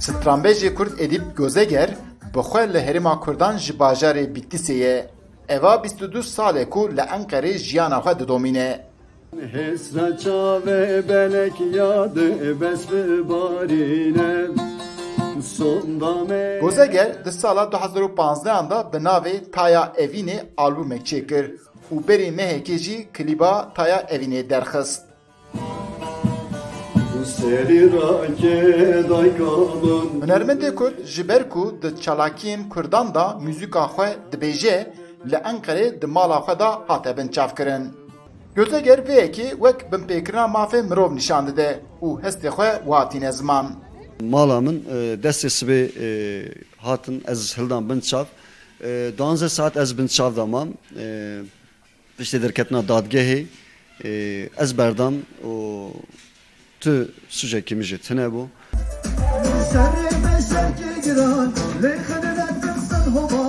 Stranbêjê Kurd Edîb Gozeger bi xwe li Herêma Kurdan ji bajarê Bitlisê Eva 22 salê ku li Enqerê jiyana xwe didomîne. Hesra çave belek yadı besbe barine Sonda me Gozeger di sala 2015 da bi navê Taya Evînê albûmek çêkir û berê mehekê jî klîba Taya Evînê derxist. Hunermendê Kurd ji ber ku di çalakiyên Kurdan da müzika xwe dibêje li Enqerê di mala xwe da hate binçavkirin. Gözeger vêyekê wek binpêkirina mafê mirov nîşan dide û hestê xwe watîne ziman. Mala min e, destê sibê e, hatin ez hildan bin çav. E, danze saat ez bin çav damam. Piştê derketina dadgehê ez berdam û tu sucekî min jî tune bû. Serê giran lê xenet kirsan hobar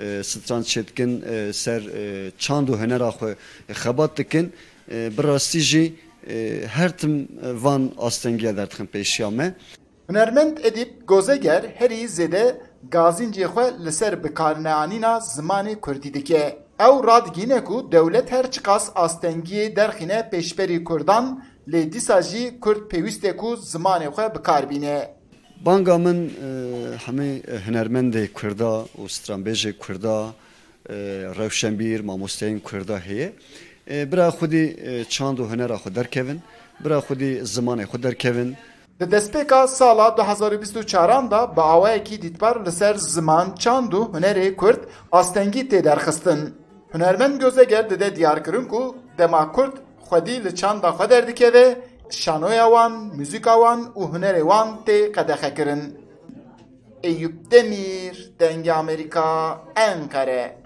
e, stran çêtkin e, ser e, çand û hunera xwe e, xebat dikin e, bi rastî jî e, her tim e, van astengiya derdixin pêşiya me Hunermend Edîb Gozeger herî zêde gazincê xwe li ser bikarneanîna zimanê Kurdî dike. Ew radigîne ku dewlet her çiqas astengiyê derxîne pêşberî Kurdan lê dîsa jî Kurd pêwîst e ku zimanê xwe bikarbîne. Banga min e, hemê e, hunermendê Kurda û stranbêjê Kurda e, rewşenbîr mamosteyên Kurda heye. E, bira xwedî e, çand û hunera xwe derkevin. Bira xwedî zimanê xwe derkevin. Di destpêka sala 2024 da bi awayekî dîtbar li ser ziman, çand û hunerê Kurd astengî tê derxistin. Hunermend Gözeger dide diyarkirin ku dema Kurd xwedî li çanda xwe derdikeve, şanoya wan, müzika wan û hunerê wan tê qedexekirin. Eyüp Demir, Denge Amerika, Enkare.